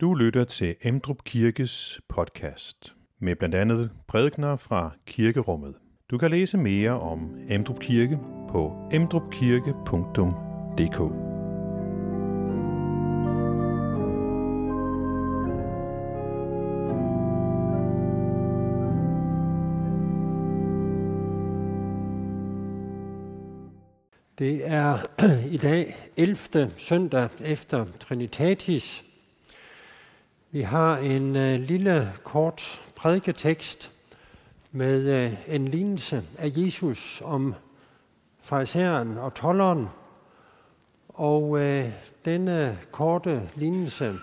Du lytter til Emdrup Kirkes podcast med blandt andet prædikner fra kirkerummet. Du kan læse mere om Emdrup Kirke på emdrupkirke.dk. Det er i dag 11. søndag efter Trinitatis. Vi har en øh, lille kort prædiketekst med øh, en lignelse af Jesus om farisæeren og tolleren. Og øh, denne korte lignelse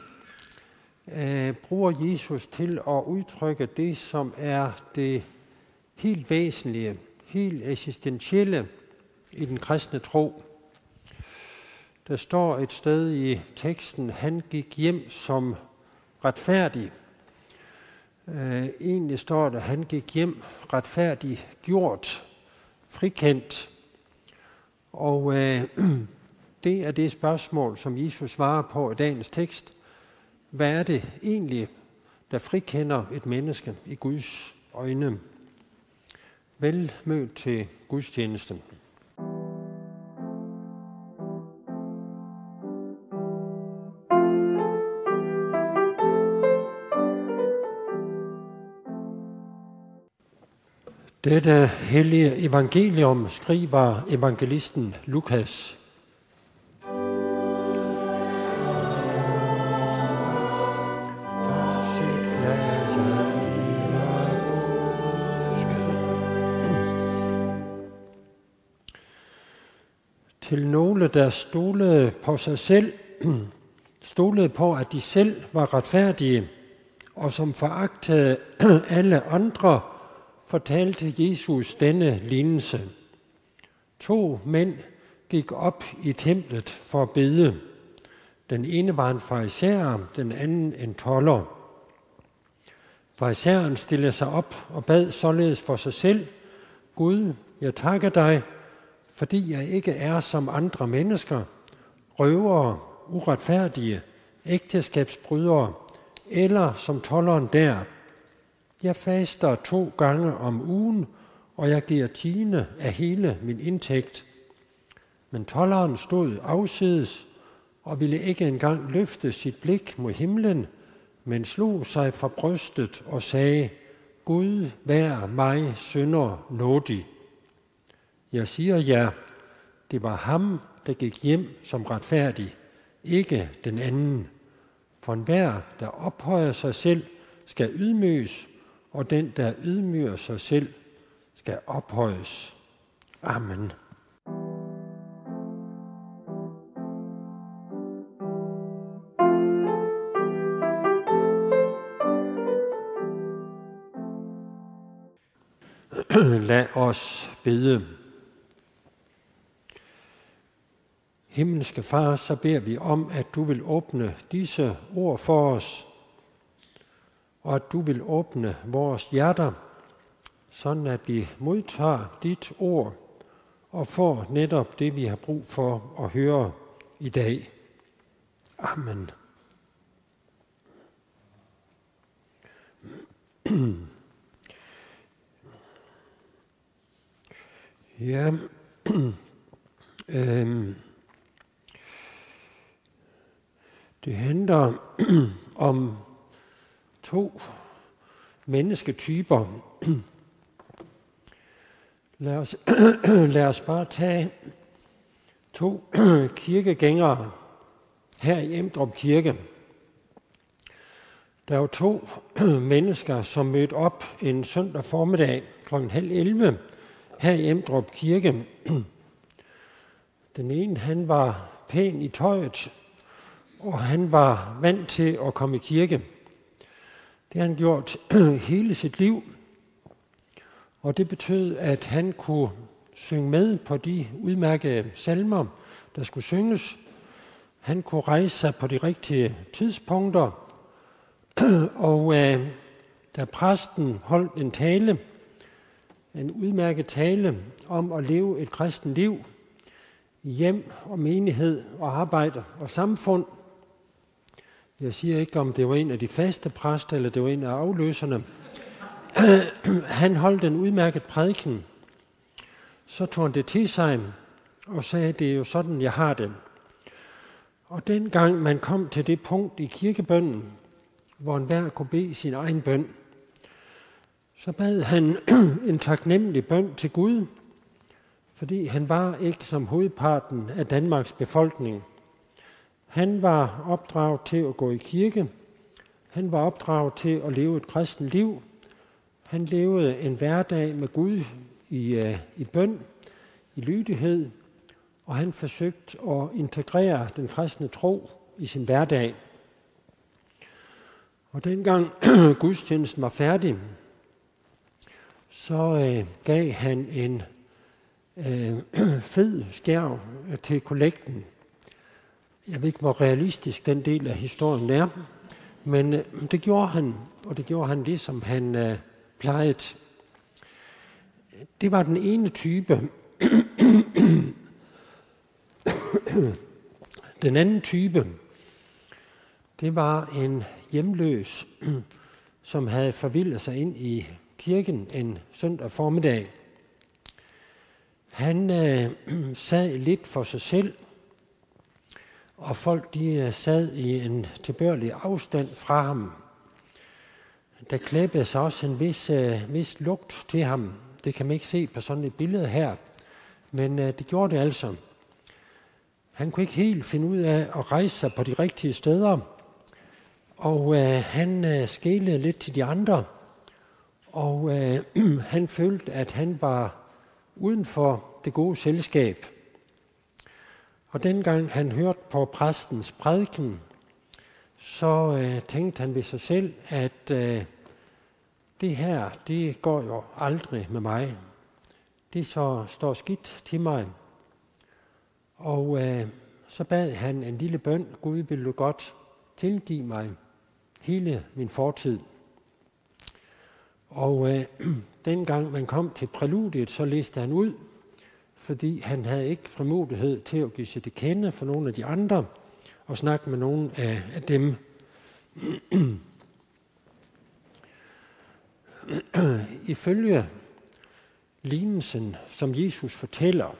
øh, bruger Jesus til at udtrykke det, som er det helt væsentlige, helt eksistentielle i den kristne tro. Der står et sted i teksten, han gik hjem som retfærdig. Øh, egentlig står der, han gik hjem retfærdig gjort, frikendt. Og øh, det er det spørgsmål, som Jesus svarer på i dagens tekst. Hvad er det egentlig, der frikender et menneske i Guds øjne? Vel mødt til gudstjenesten. Dette hellige evangelium skriver evangelisten Lukas. Til nogle, der stolede på sig selv, stolede på, at de selv var retfærdige, og som foragtede alle andre, fortalte Jesus denne lignelse. To mænd gik op i templet for at bede. Den ene var en farisæer, den anden en toller. Farisæeren stillede sig op og bad således for sig selv, Gud, jeg takker dig, fordi jeg ikke er som andre mennesker, røvere, uretfærdige, ægteskabsbrydere, eller som tolleren der, jeg faster to gange om ugen, og jeg giver tiende af hele min indtægt. Men tolleren stod afsides og ville ikke engang løfte sit blik mod himlen, men slog sig fra brystet og sagde, Gud, vær mig sønder nådig. Jeg siger jer, det var ham, der gik hjem som retfærdig, ikke den anden. For enhver, der ophøjer sig selv, skal ydmyges, og den, der ydmyger sig selv, skal ophøjes. Amen. Lad os bede. Himmelske Far, så beder vi om, at du vil åbne disse ord for os, og at du vil åbne vores hjerter, sådan at vi modtager dit ord og får netop det, vi har brug for at høre i dag. Amen. ja, øhm, det handler om to mennesketyper. Lad os, lad os bare tage to kirkegængere her i Emdrup Kirke. Der var to mennesker, som mødte op en søndag formiddag kl. halv 11 her i Emdrup Kirke. Den ene, han var pæn i tøjet, og han var vant til at komme i kirke. Det har han gjort hele sit liv, og det betød, at han kunne synge med på de udmærkede salmer, der skulle synges. Han kunne rejse sig på de rigtige tidspunkter, og øh, da præsten holdt en tale, en udmærket tale om at leve et kristen liv hjem og menighed og arbejde og samfund, jeg siger ikke, om det var en af de faste præster, eller det var en af afløserne. han holdt en udmærket prædiken. Så tog han det til sig og sagde, det er jo sådan, jeg har det. Og dengang man kom til det punkt i kirkebønden, hvor enhver kunne bede sin egen bøn, så bad han en taknemmelig bøn til Gud, fordi han var ikke som hovedparten af Danmarks befolkning. Han var opdraget til at gå i kirke. Han var opdraget til at leve et kristent liv. Han levede en hverdag med Gud i, uh, i bøn, i lydighed, og han forsøgte at integrere den kristne tro i sin hverdag. Og dengang gudstjenesten var færdig, så øh, gav han en øh, fed skærv til kollekten. Jeg ved ikke, hvor realistisk den del af historien er, men øh, det gjorde han, og det gjorde han det, som han øh, plejede. Det var den ene type. den anden type, det var en hjemløs, som havde forvildet sig ind i kirken en søndag formiddag. Han øh, sad lidt for sig selv, og folk de øh, sad i en tilbørlig afstand fra ham. Der klæbede sig også en vis, øh, vis lugt til ham. Det kan man ikke se på sådan et billede her, men øh, det gjorde det altså. Han kunne ikke helt finde ud af at rejse sig på de rigtige steder, og øh, han øh, skælede lidt til de andre, og øh, han følte, at han var uden for det gode selskab. Og dengang han hørte på præstens prædiken, så øh, tænkte han ved sig selv, at øh, det her, det går jo aldrig med mig. Det så står skidt til mig. Og øh, så bad han en lille bøn. Gud, vil du godt tilgive mig hele min fortid. Og øh, dengang man kom til præludiet, så læste han ud, fordi han havde ikke frimodighed til at give sig det kende for nogle af de andre, og snakke med nogle af, af dem. Ifølge lignelsen, som Jesus fortæller,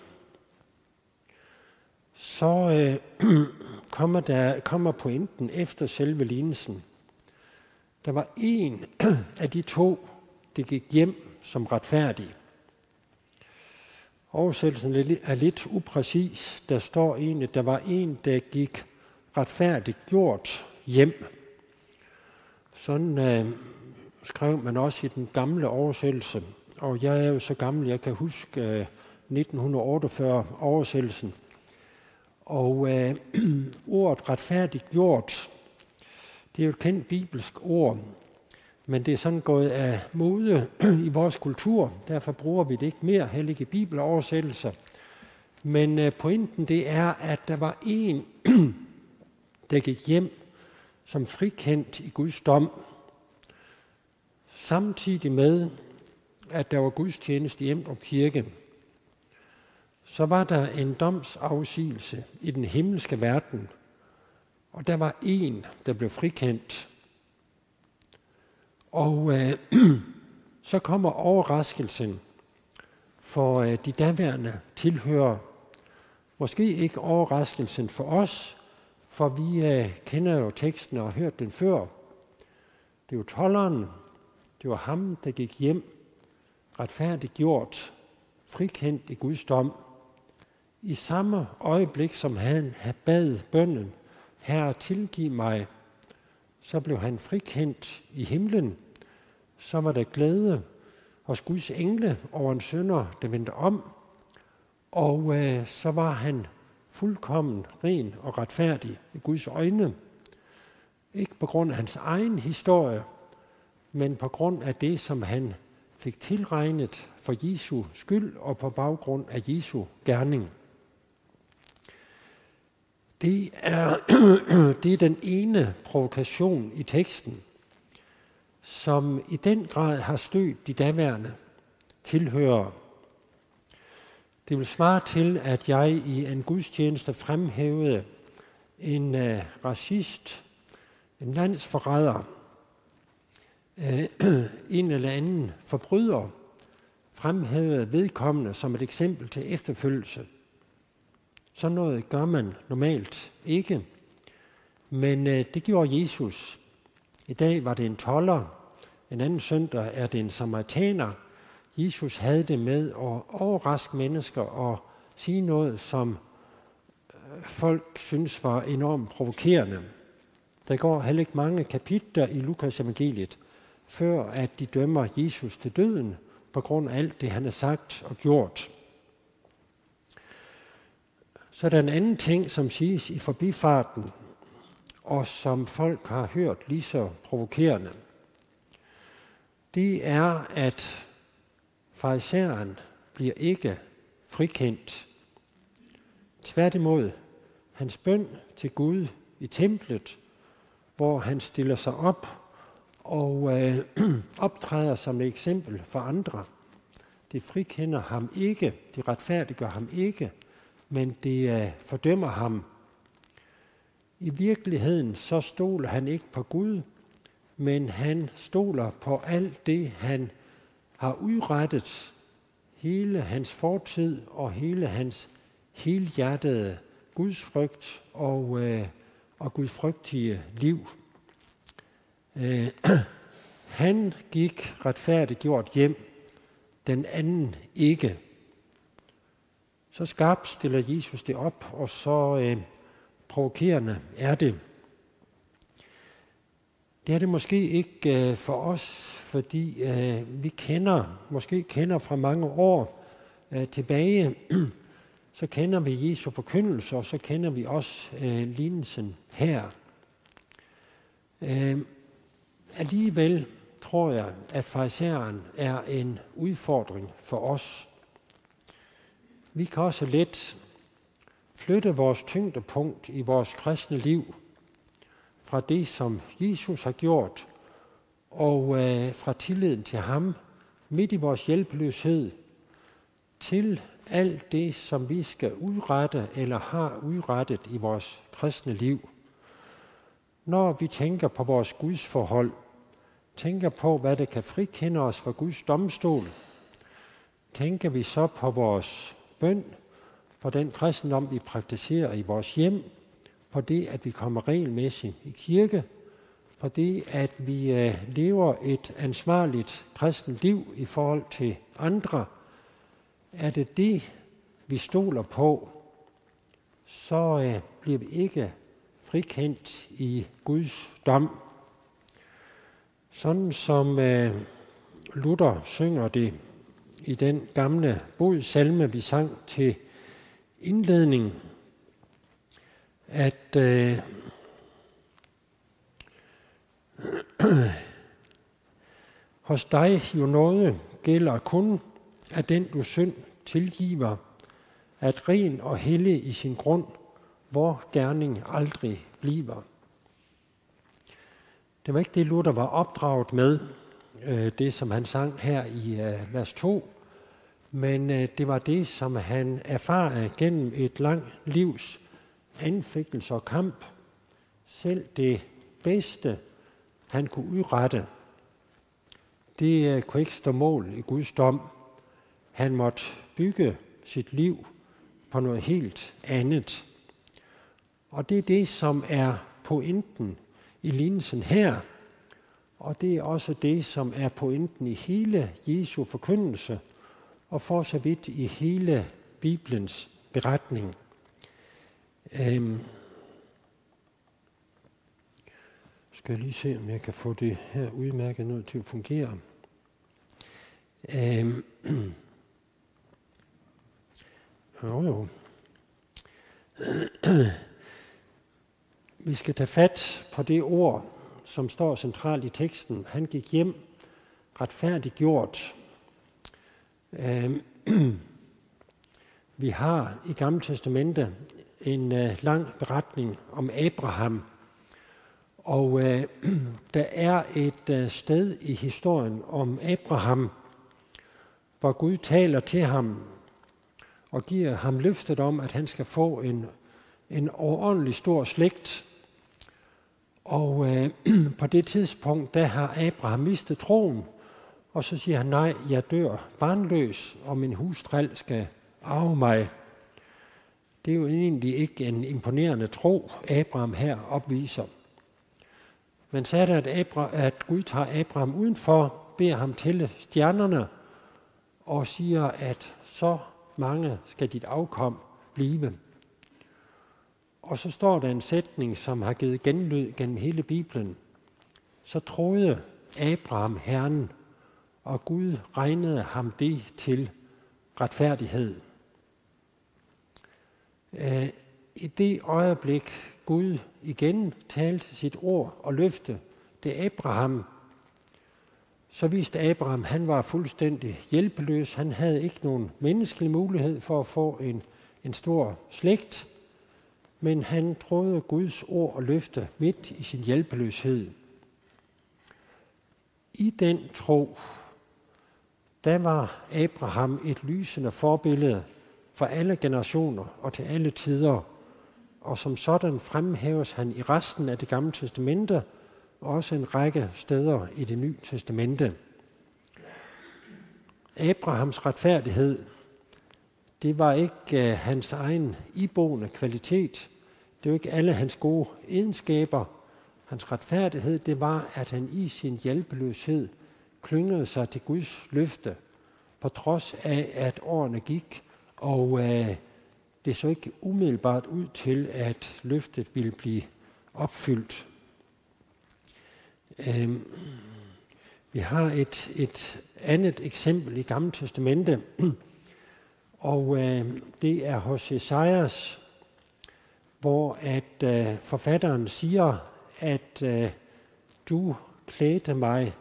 så øh, kommer, der, kommer pointen efter selve lignelsen. Der var en af de to, det gik hjem som retfærdig. Oversættelsen er lidt upræcis. Der står egentlig, at der var en, der gik retfærdigt gjort hjem. Sådan øh, skrev man også i den gamle oversættelse. Og jeg er jo så gammel, jeg kan huske øh, 1948 oversættelsen. Og øh, ordet retfærdigt gjort, det er jo et kendt bibelsk ord, men det er sådan gået af mode i vores kultur, derfor bruger vi det ikke mere, heller ikke i bibeloversættelser. Men øh, pointen det er, at der var en, der gik hjem som frikendt i Guds dom, samtidig med, at der var gudstjeneste hjem og kirke så var der en domsafsigelse i den himmelske verden, og der var en, der blev frikendt. Og øh, så kommer overraskelsen for øh, de daværende tilhører. Måske ikke overraskelsen for os, for vi øh, kender jo teksten og har hørt den før. Det var tolleren, det var ham, der gik hjem, retfærdigt gjort, frikendt i Guds dom. I samme øjeblik, som han bad bønnen, Herre, tilgiv mig, så blev han frikendt i himlen. Så var der glæde hos Guds engle over en sønder, der vendte om. Og øh, så var han fuldkommen ren og retfærdig i Guds øjne. Ikke på grund af hans egen historie, men på grund af det, som han fik tilregnet for Jesu skyld og på baggrund af Jesu gerning. Det er, det er den ene provokation i teksten, som i den grad har stødt de daværende tilhører. Det vil svare til, at jeg i en gudstjeneste fremhævede en uh, racist, en landsforræder, øh, en eller anden forbryder, fremhævede vedkommende som et eksempel til efterfølgelse. Sådan noget gør man normalt ikke. Men øh, det gjorde Jesus. I dag var det en toller. En anden søndag er det en samaritaner. Jesus havde det med at overraske mennesker og sige noget, som øh, folk synes var enormt provokerende. Der går heller ikke mange kapitler i Lukas evangeliet, før at de dømmer Jesus til døden på grund af alt det, han har sagt og gjort. Så er der en anden ting, som siges i forbifarten, og som folk har hørt lige så provokerende. Det er, at farisæeren bliver ikke frikendt. Tværtimod, hans bøn til Gud i templet, hvor han stiller sig op og øh, optræder som et eksempel for andre. Det frikender ham ikke, det retfærdiggør ham ikke, men det øh, fordømmer ham. I virkeligheden så stoler han ikke på Gud, men han stoler på alt det, han har udrettet, hele hans fortid og hele hans helhjertede gudsfrygt og, øh, og gudfrygtige liv. Øh, han gik retfærdiggjort hjem, den anden ikke. Så skarpt stiller Jesus det op, og så øh, provokerende er det. Det er det måske ikke øh, for os, fordi øh, vi kender, måske kender fra mange år øh, tilbage, så kender vi Jesu forkyndelse, og så kender vi også øh, lignelsen her. Øh, alligevel tror jeg, at farisæeren er en udfordring for os. Vi kan også let flytte vores tyngdepunkt i vores kristne liv fra det, som Jesus har gjort, og øh, fra tilliden til ham midt i vores hjælpeløshed, til alt det, som vi skal udrette eller har udrettet i vores kristne liv. Når vi tænker på vores Guds forhold, tænker på, hvad det kan frikende os fra Guds domstol, tænker vi så på vores bøn, på den kristendom, vi praktiserer i vores hjem, på det, at vi kommer regelmæssigt i kirke, på det, at vi øh, lever et ansvarligt kristent liv i forhold til andre, er det det, vi stoler på, så øh, bliver vi ikke frikendt i Guds dom. Sådan som øh, Luther synger det i den gamle bodsalme, vi sang til indledning, at øh, hos dig jo noget gælder kun, at den du synd tilgiver, at ren og hellig i sin grund, hvor gerning aldrig bliver. Det var ikke det, Luther var opdraget med, øh, det som han sang her i øh, vers 2, men øh, det var det, som han erfarede gennem et langt livs anfægtelse og kamp. Selv det bedste, han kunne udrette, det øh, kunne ikke stå mål i Guds dom. Han måtte bygge sit liv på noget helt andet. Og det er det, som er pointen i lignelsen her. Og det er også det, som er pointen i hele Jesu forkyndelse, og for så vidt i hele Bibelens beretning. Øhm, skal jeg lige se, om jeg kan få det her udmærket noget til at fungere. Øhm, jo, jo. Vi skal tage fat på det ord, som står centralt i teksten. Han gik hjem retfærdiggjort. Øhm, vi har i Gamle Testamente en øh, lang beretning om Abraham. Og øh, der er et øh, sted i historien om Abraham, hvor Gud taler til ham og giver ham løftet om, at han skal få en, en overordentlig stor slægt. Og øh, på det tidspunkt, der har Abraham mistet troen, og så siger han, nej, jeg dør barnløs, og min hustræl skal arve mig. Det er jo egentlig ikke en imponerende tro, Abraham her opviser. Men så er det, at, Abraham, at Gud tager Abraham udenfor, beder ham til stjernerne, og siger, at så mange skal dit afkom blive. Og så står der en sætning, som har givet genlyd gennem hele Bibelen. Så troede Abraham Herren, og Gud regnede ham det til retfærdighed. Øh, I det øjeblik Gud igen talte sit ord og løfte det Abraham, så viste Abraham, han var fuldstændig hjælpeløs. Han havde ikke nogen menneskelig mulighed for at få en, en stor slægt, men han troede Guds ord og løfte midt i sin hjælpeløshed. I den tro, der var Abraham et lysende forbillede for alle generationer og til alle tider, og som sådan fremhæves han i resten af det gamle testamente, og også en række steder i det nye testamente. Abrahams retfærdighed, det var ikke uh, hans egen iboende kvalitet. Det var ikke alle hans gode egenskaber. Hans retfærdighed, det var, at han i sin hjælpeløshed klyngede sig til Guds løfte, på trods af, at årene gik, og øh, det så ikke umiddelbart ud til, at løftet ville blive opfyldt. Øh, vi har et, et andet eksempel i Gamle Testamente, og øh, det er hos Esajas, hvor at øh, forfatteren siger, at øh, du klædte mig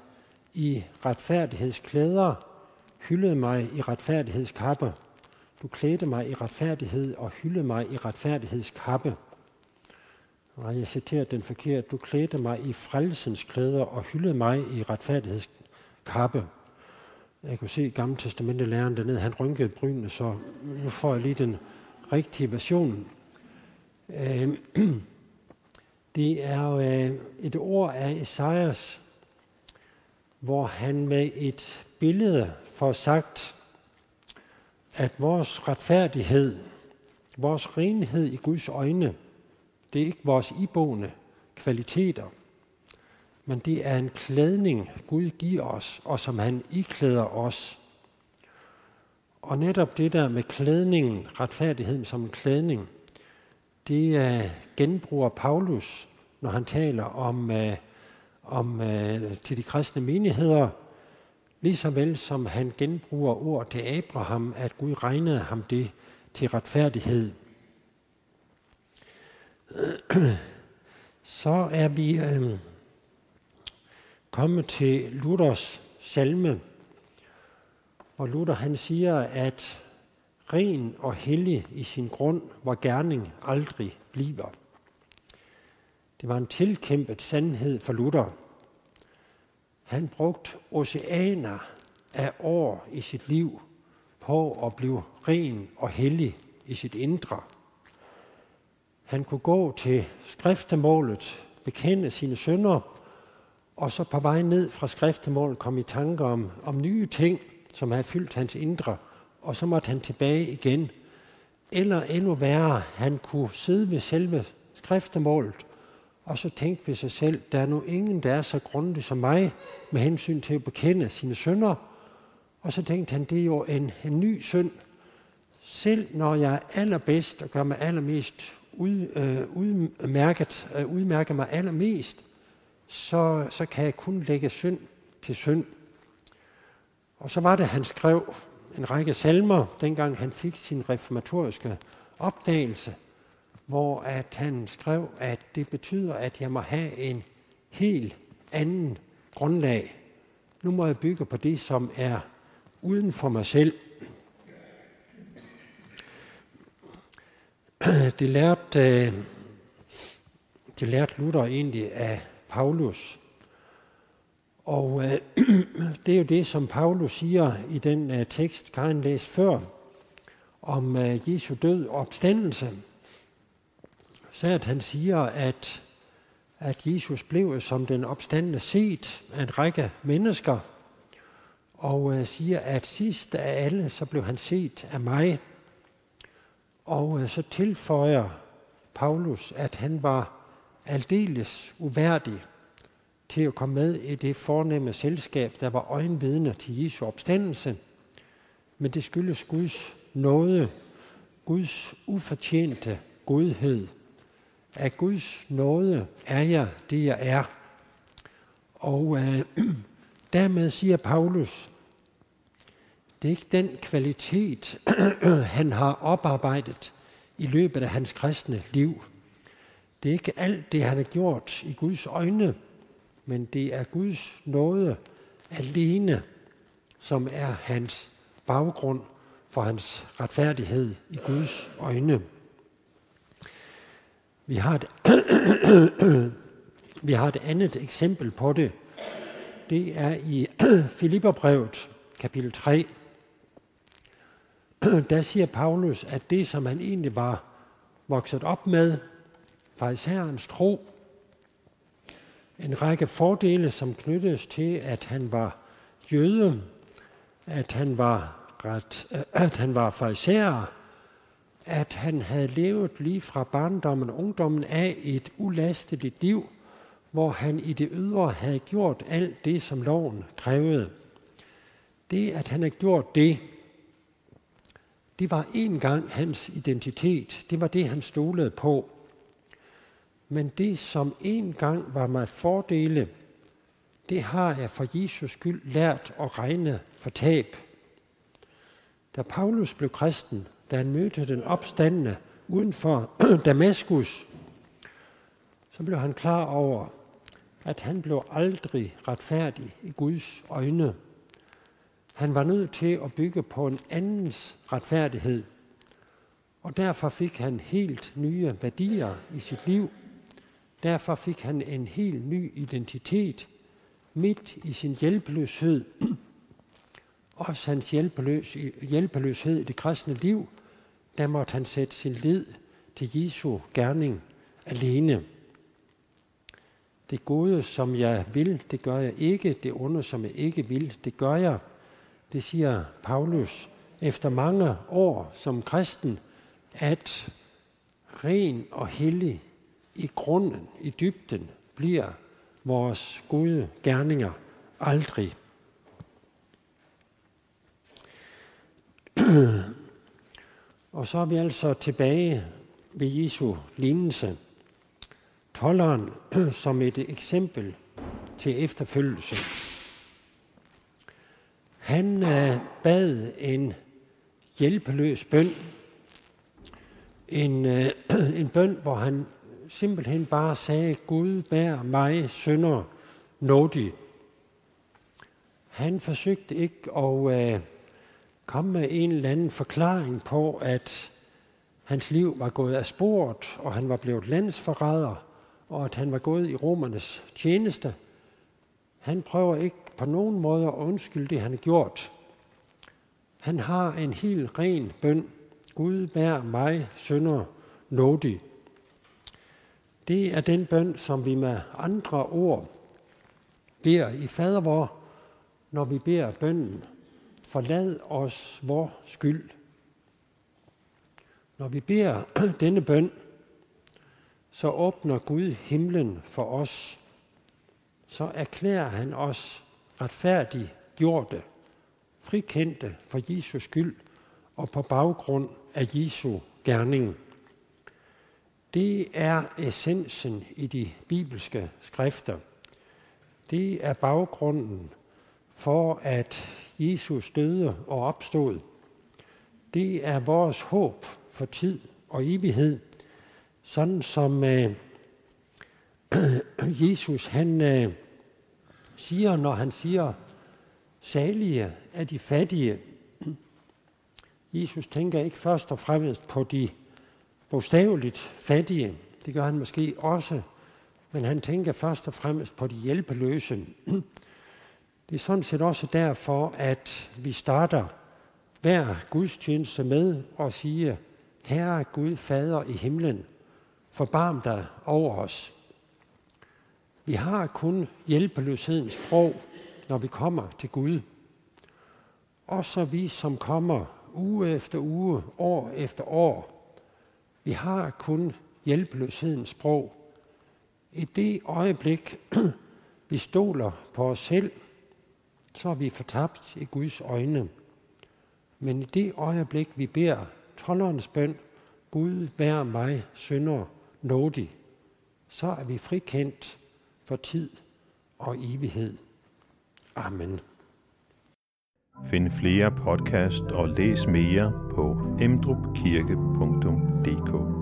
i retfærdighedsklæder, hyldede mig i retfærdighedskappe. Du klædte mig i retfærdighed og hyldede mig i retfærdighedskappe. Og jeg citerer den forkert. Du klædte mig i frelsens klæder og hyldede mig i retfærdighedskappe. Jeg kunne se Gamle Testamente læreren dernede, han rynkede brynene, så nu får jeg lige den rigtige version. Øhm, det er øh, et ord af Esajas, hvor han med et billede får sagt, at vores retfærdighed, vores renhed i Guds øjne, det er ikke vores iboende kvaliteter, men det er en klædning, Gud giver os, og som han iklæder os. Og netop det der med klædningen, retfærdigheden som en klædning, det er genbruger Paulus, når han taler om, øh, om øh, til de kristne menigheder, lige så vel som han genbruger ord til Abraham, at Gud regnede ham det til retfærdighed. Så er vi øh, kommet til Luthers salme, hvor Luther han siger, at ren og hellig i sin grund, hvor gerning aldrig bliver. Det var en tilkæmpet sandhed for Luther. Han brugte oceaner af år i sit liv på at blive ren og hellig i sit indre. Han kunne gå til skriftemålet, bekende sine sønder, og så på vej ned fra skriftemålet kom i tanker om, om nye ting, som havde fyldt hans indre, og så måtte han tilbage igen. Eller endnu værre, han kunne sidde ved selve skriftemålet, og så tænke ved sig selv, der er nu ingen, der er så grundig som mig med hensyn til at bekende sine sønder. Og så tænkte han, det er jo en, en ny synd. Selv når jeg er allerbedst og gør mig allermest ud, øh, udmærket, øh, udmærker mig allermest, så, så kan jeg kun lægge synd til synd. Og så var det, han skrev en række salmer, dengang han fik sin reformatoriske opdagelse, hvor at han skrev, at det betyder, at jeg må have en helt anden grundlag. Nu må jeg bygge på det, som er uden for mig selv. Det lærte, øh, det lærte Luther egentlig af Paulus. Og øh, det er jo det, som Paulus siger i den øh, tekst, Karin læste før, om øh, Jesu død og opstandelse. At han siger, at, at Jesus blev som den opstandende set af en række mennesker, og øh, siger, at sidst af alle, så blev han set af mig. Og øh, så tilføjer Paulus, at han var aldeles uværdig til at komme med i det fornemme selskab, der var øjenvidne til Jesu opstandelse. Men det skyldes Guds nåde, Guds ufortjente godhed. Af Guds nåde er jeg det, jeg er. Og øh, dermed siger Paulus, det er ikke den kvalitet, han har oparbejdet i løbet af hans kristne liv. Det er ikke alt det, han har gjort i Guds øjne, men det er Guds nåde alene, som er hans baggrund for hans retfærdighed i Guds øjne. Vi har et, vi har et andet eksempel på det. Det er i Filipperbrevet, kapitel 3. Der siger Paulus, at det, som han egentlig var vokset op med, fejserens tro, en række fordele, som knyttes til, at han var jøde, at han var, ret, at han var fejserer, at han havde levet lige fra barndommen og ungdommen af et ulasteligt liv, hvor han i det ydre havde gjort alt det, som loven krævede. Det, at han havde gjort det, det var en gang hans identitet. Det var det, han stolede på. Men det, som en gang var mig fordele, det har jeg for Jesus skyld lært at regne for tab. Da Paulus blev kristen, da han mødte den opstandende uden for Damaskus, så blev han klar over, at han blev aldrig retfærdig i Guds øjne. Han var nødt til at bygge på en andens retfærdighed, og derfor fik han helt nye værdier i sit liv. Derfor fik han en helt ny identitet midt i sin hjælpeløshed. Også hans hjælpeløs, hjælpeløshed i det kristne liv, der måtte han sætte sin lid til Jesu gerning alene. Det gode, som jeg vil, det gør jeg ikke. Det onde, som jeg ikke vil, det gør jeg. Det siger Paulus efter mange år som kristen, at ren og hellig i grunden, i dybden, bliver vores gode gerninger aldrig. og så er vi altså tilbage ved Jesu lignelse. Tolleren som et eksempel til efterfølgelse. Han øh, bad en hjælpeløs bøn. En, øh, en bøn, hvor han simpelthen bare sagde, Gud bær mig sønder nådig. Han forsøgte ikke at øh, komme med en eller anden forklaring på, at hans liv var gået af sporet, og han var blevet landsforræder, og at han var gået i romernes tjeneste. Han prøver ikke på nogen måde at undskylde det, han har gjort. Han har en helt ren bøn. Gud vær mig, sønder, nådig. Det er den bøn, som vi med andre ord beder i fadervor, når vi beder bønnen, forlad os vor skyld. Når vi beder denne bøn, så åbner Gud himlen for os. Så erklærer han os retfærdigt gjorte, frikendte for Jesus skyld og på baggrund af Jesu gerning. Det er essensen i de bibelske skrifter. Det er baggrunden for, at Jesus døde og opstod. Det er vores håb for tid og evighed, sådan som øh, Jesus han øh, siger, når han siger, salige er de fattige. Jesus tænker ikke først og fremmest på de bogstaveligt fattige. Det gør han måske også, men han tænker først og fremmest på de hjælpeløse. Det er sådan set også derfor, at vi starter hver gudstjeneste med at sige, Herre Gud, Fader i himlen, forbarm dig over os. Vi har kun hjælpeløshedens sprog, når vi kommer til Gud. Også vi, som kommer uge efter uge, år efter år. Vi har kun hjælpeløshedens sprog. I det øjeblik, vi stoler på os selv, så er vi fortabt i Guds øjne. Men i det øjeblik, vi beder tollerens bøn, Gud vær mig synder nådig, så er vi frikendt for tid og evighed. Amen. Find flere podcast og læs mere på emdrupkirke.dk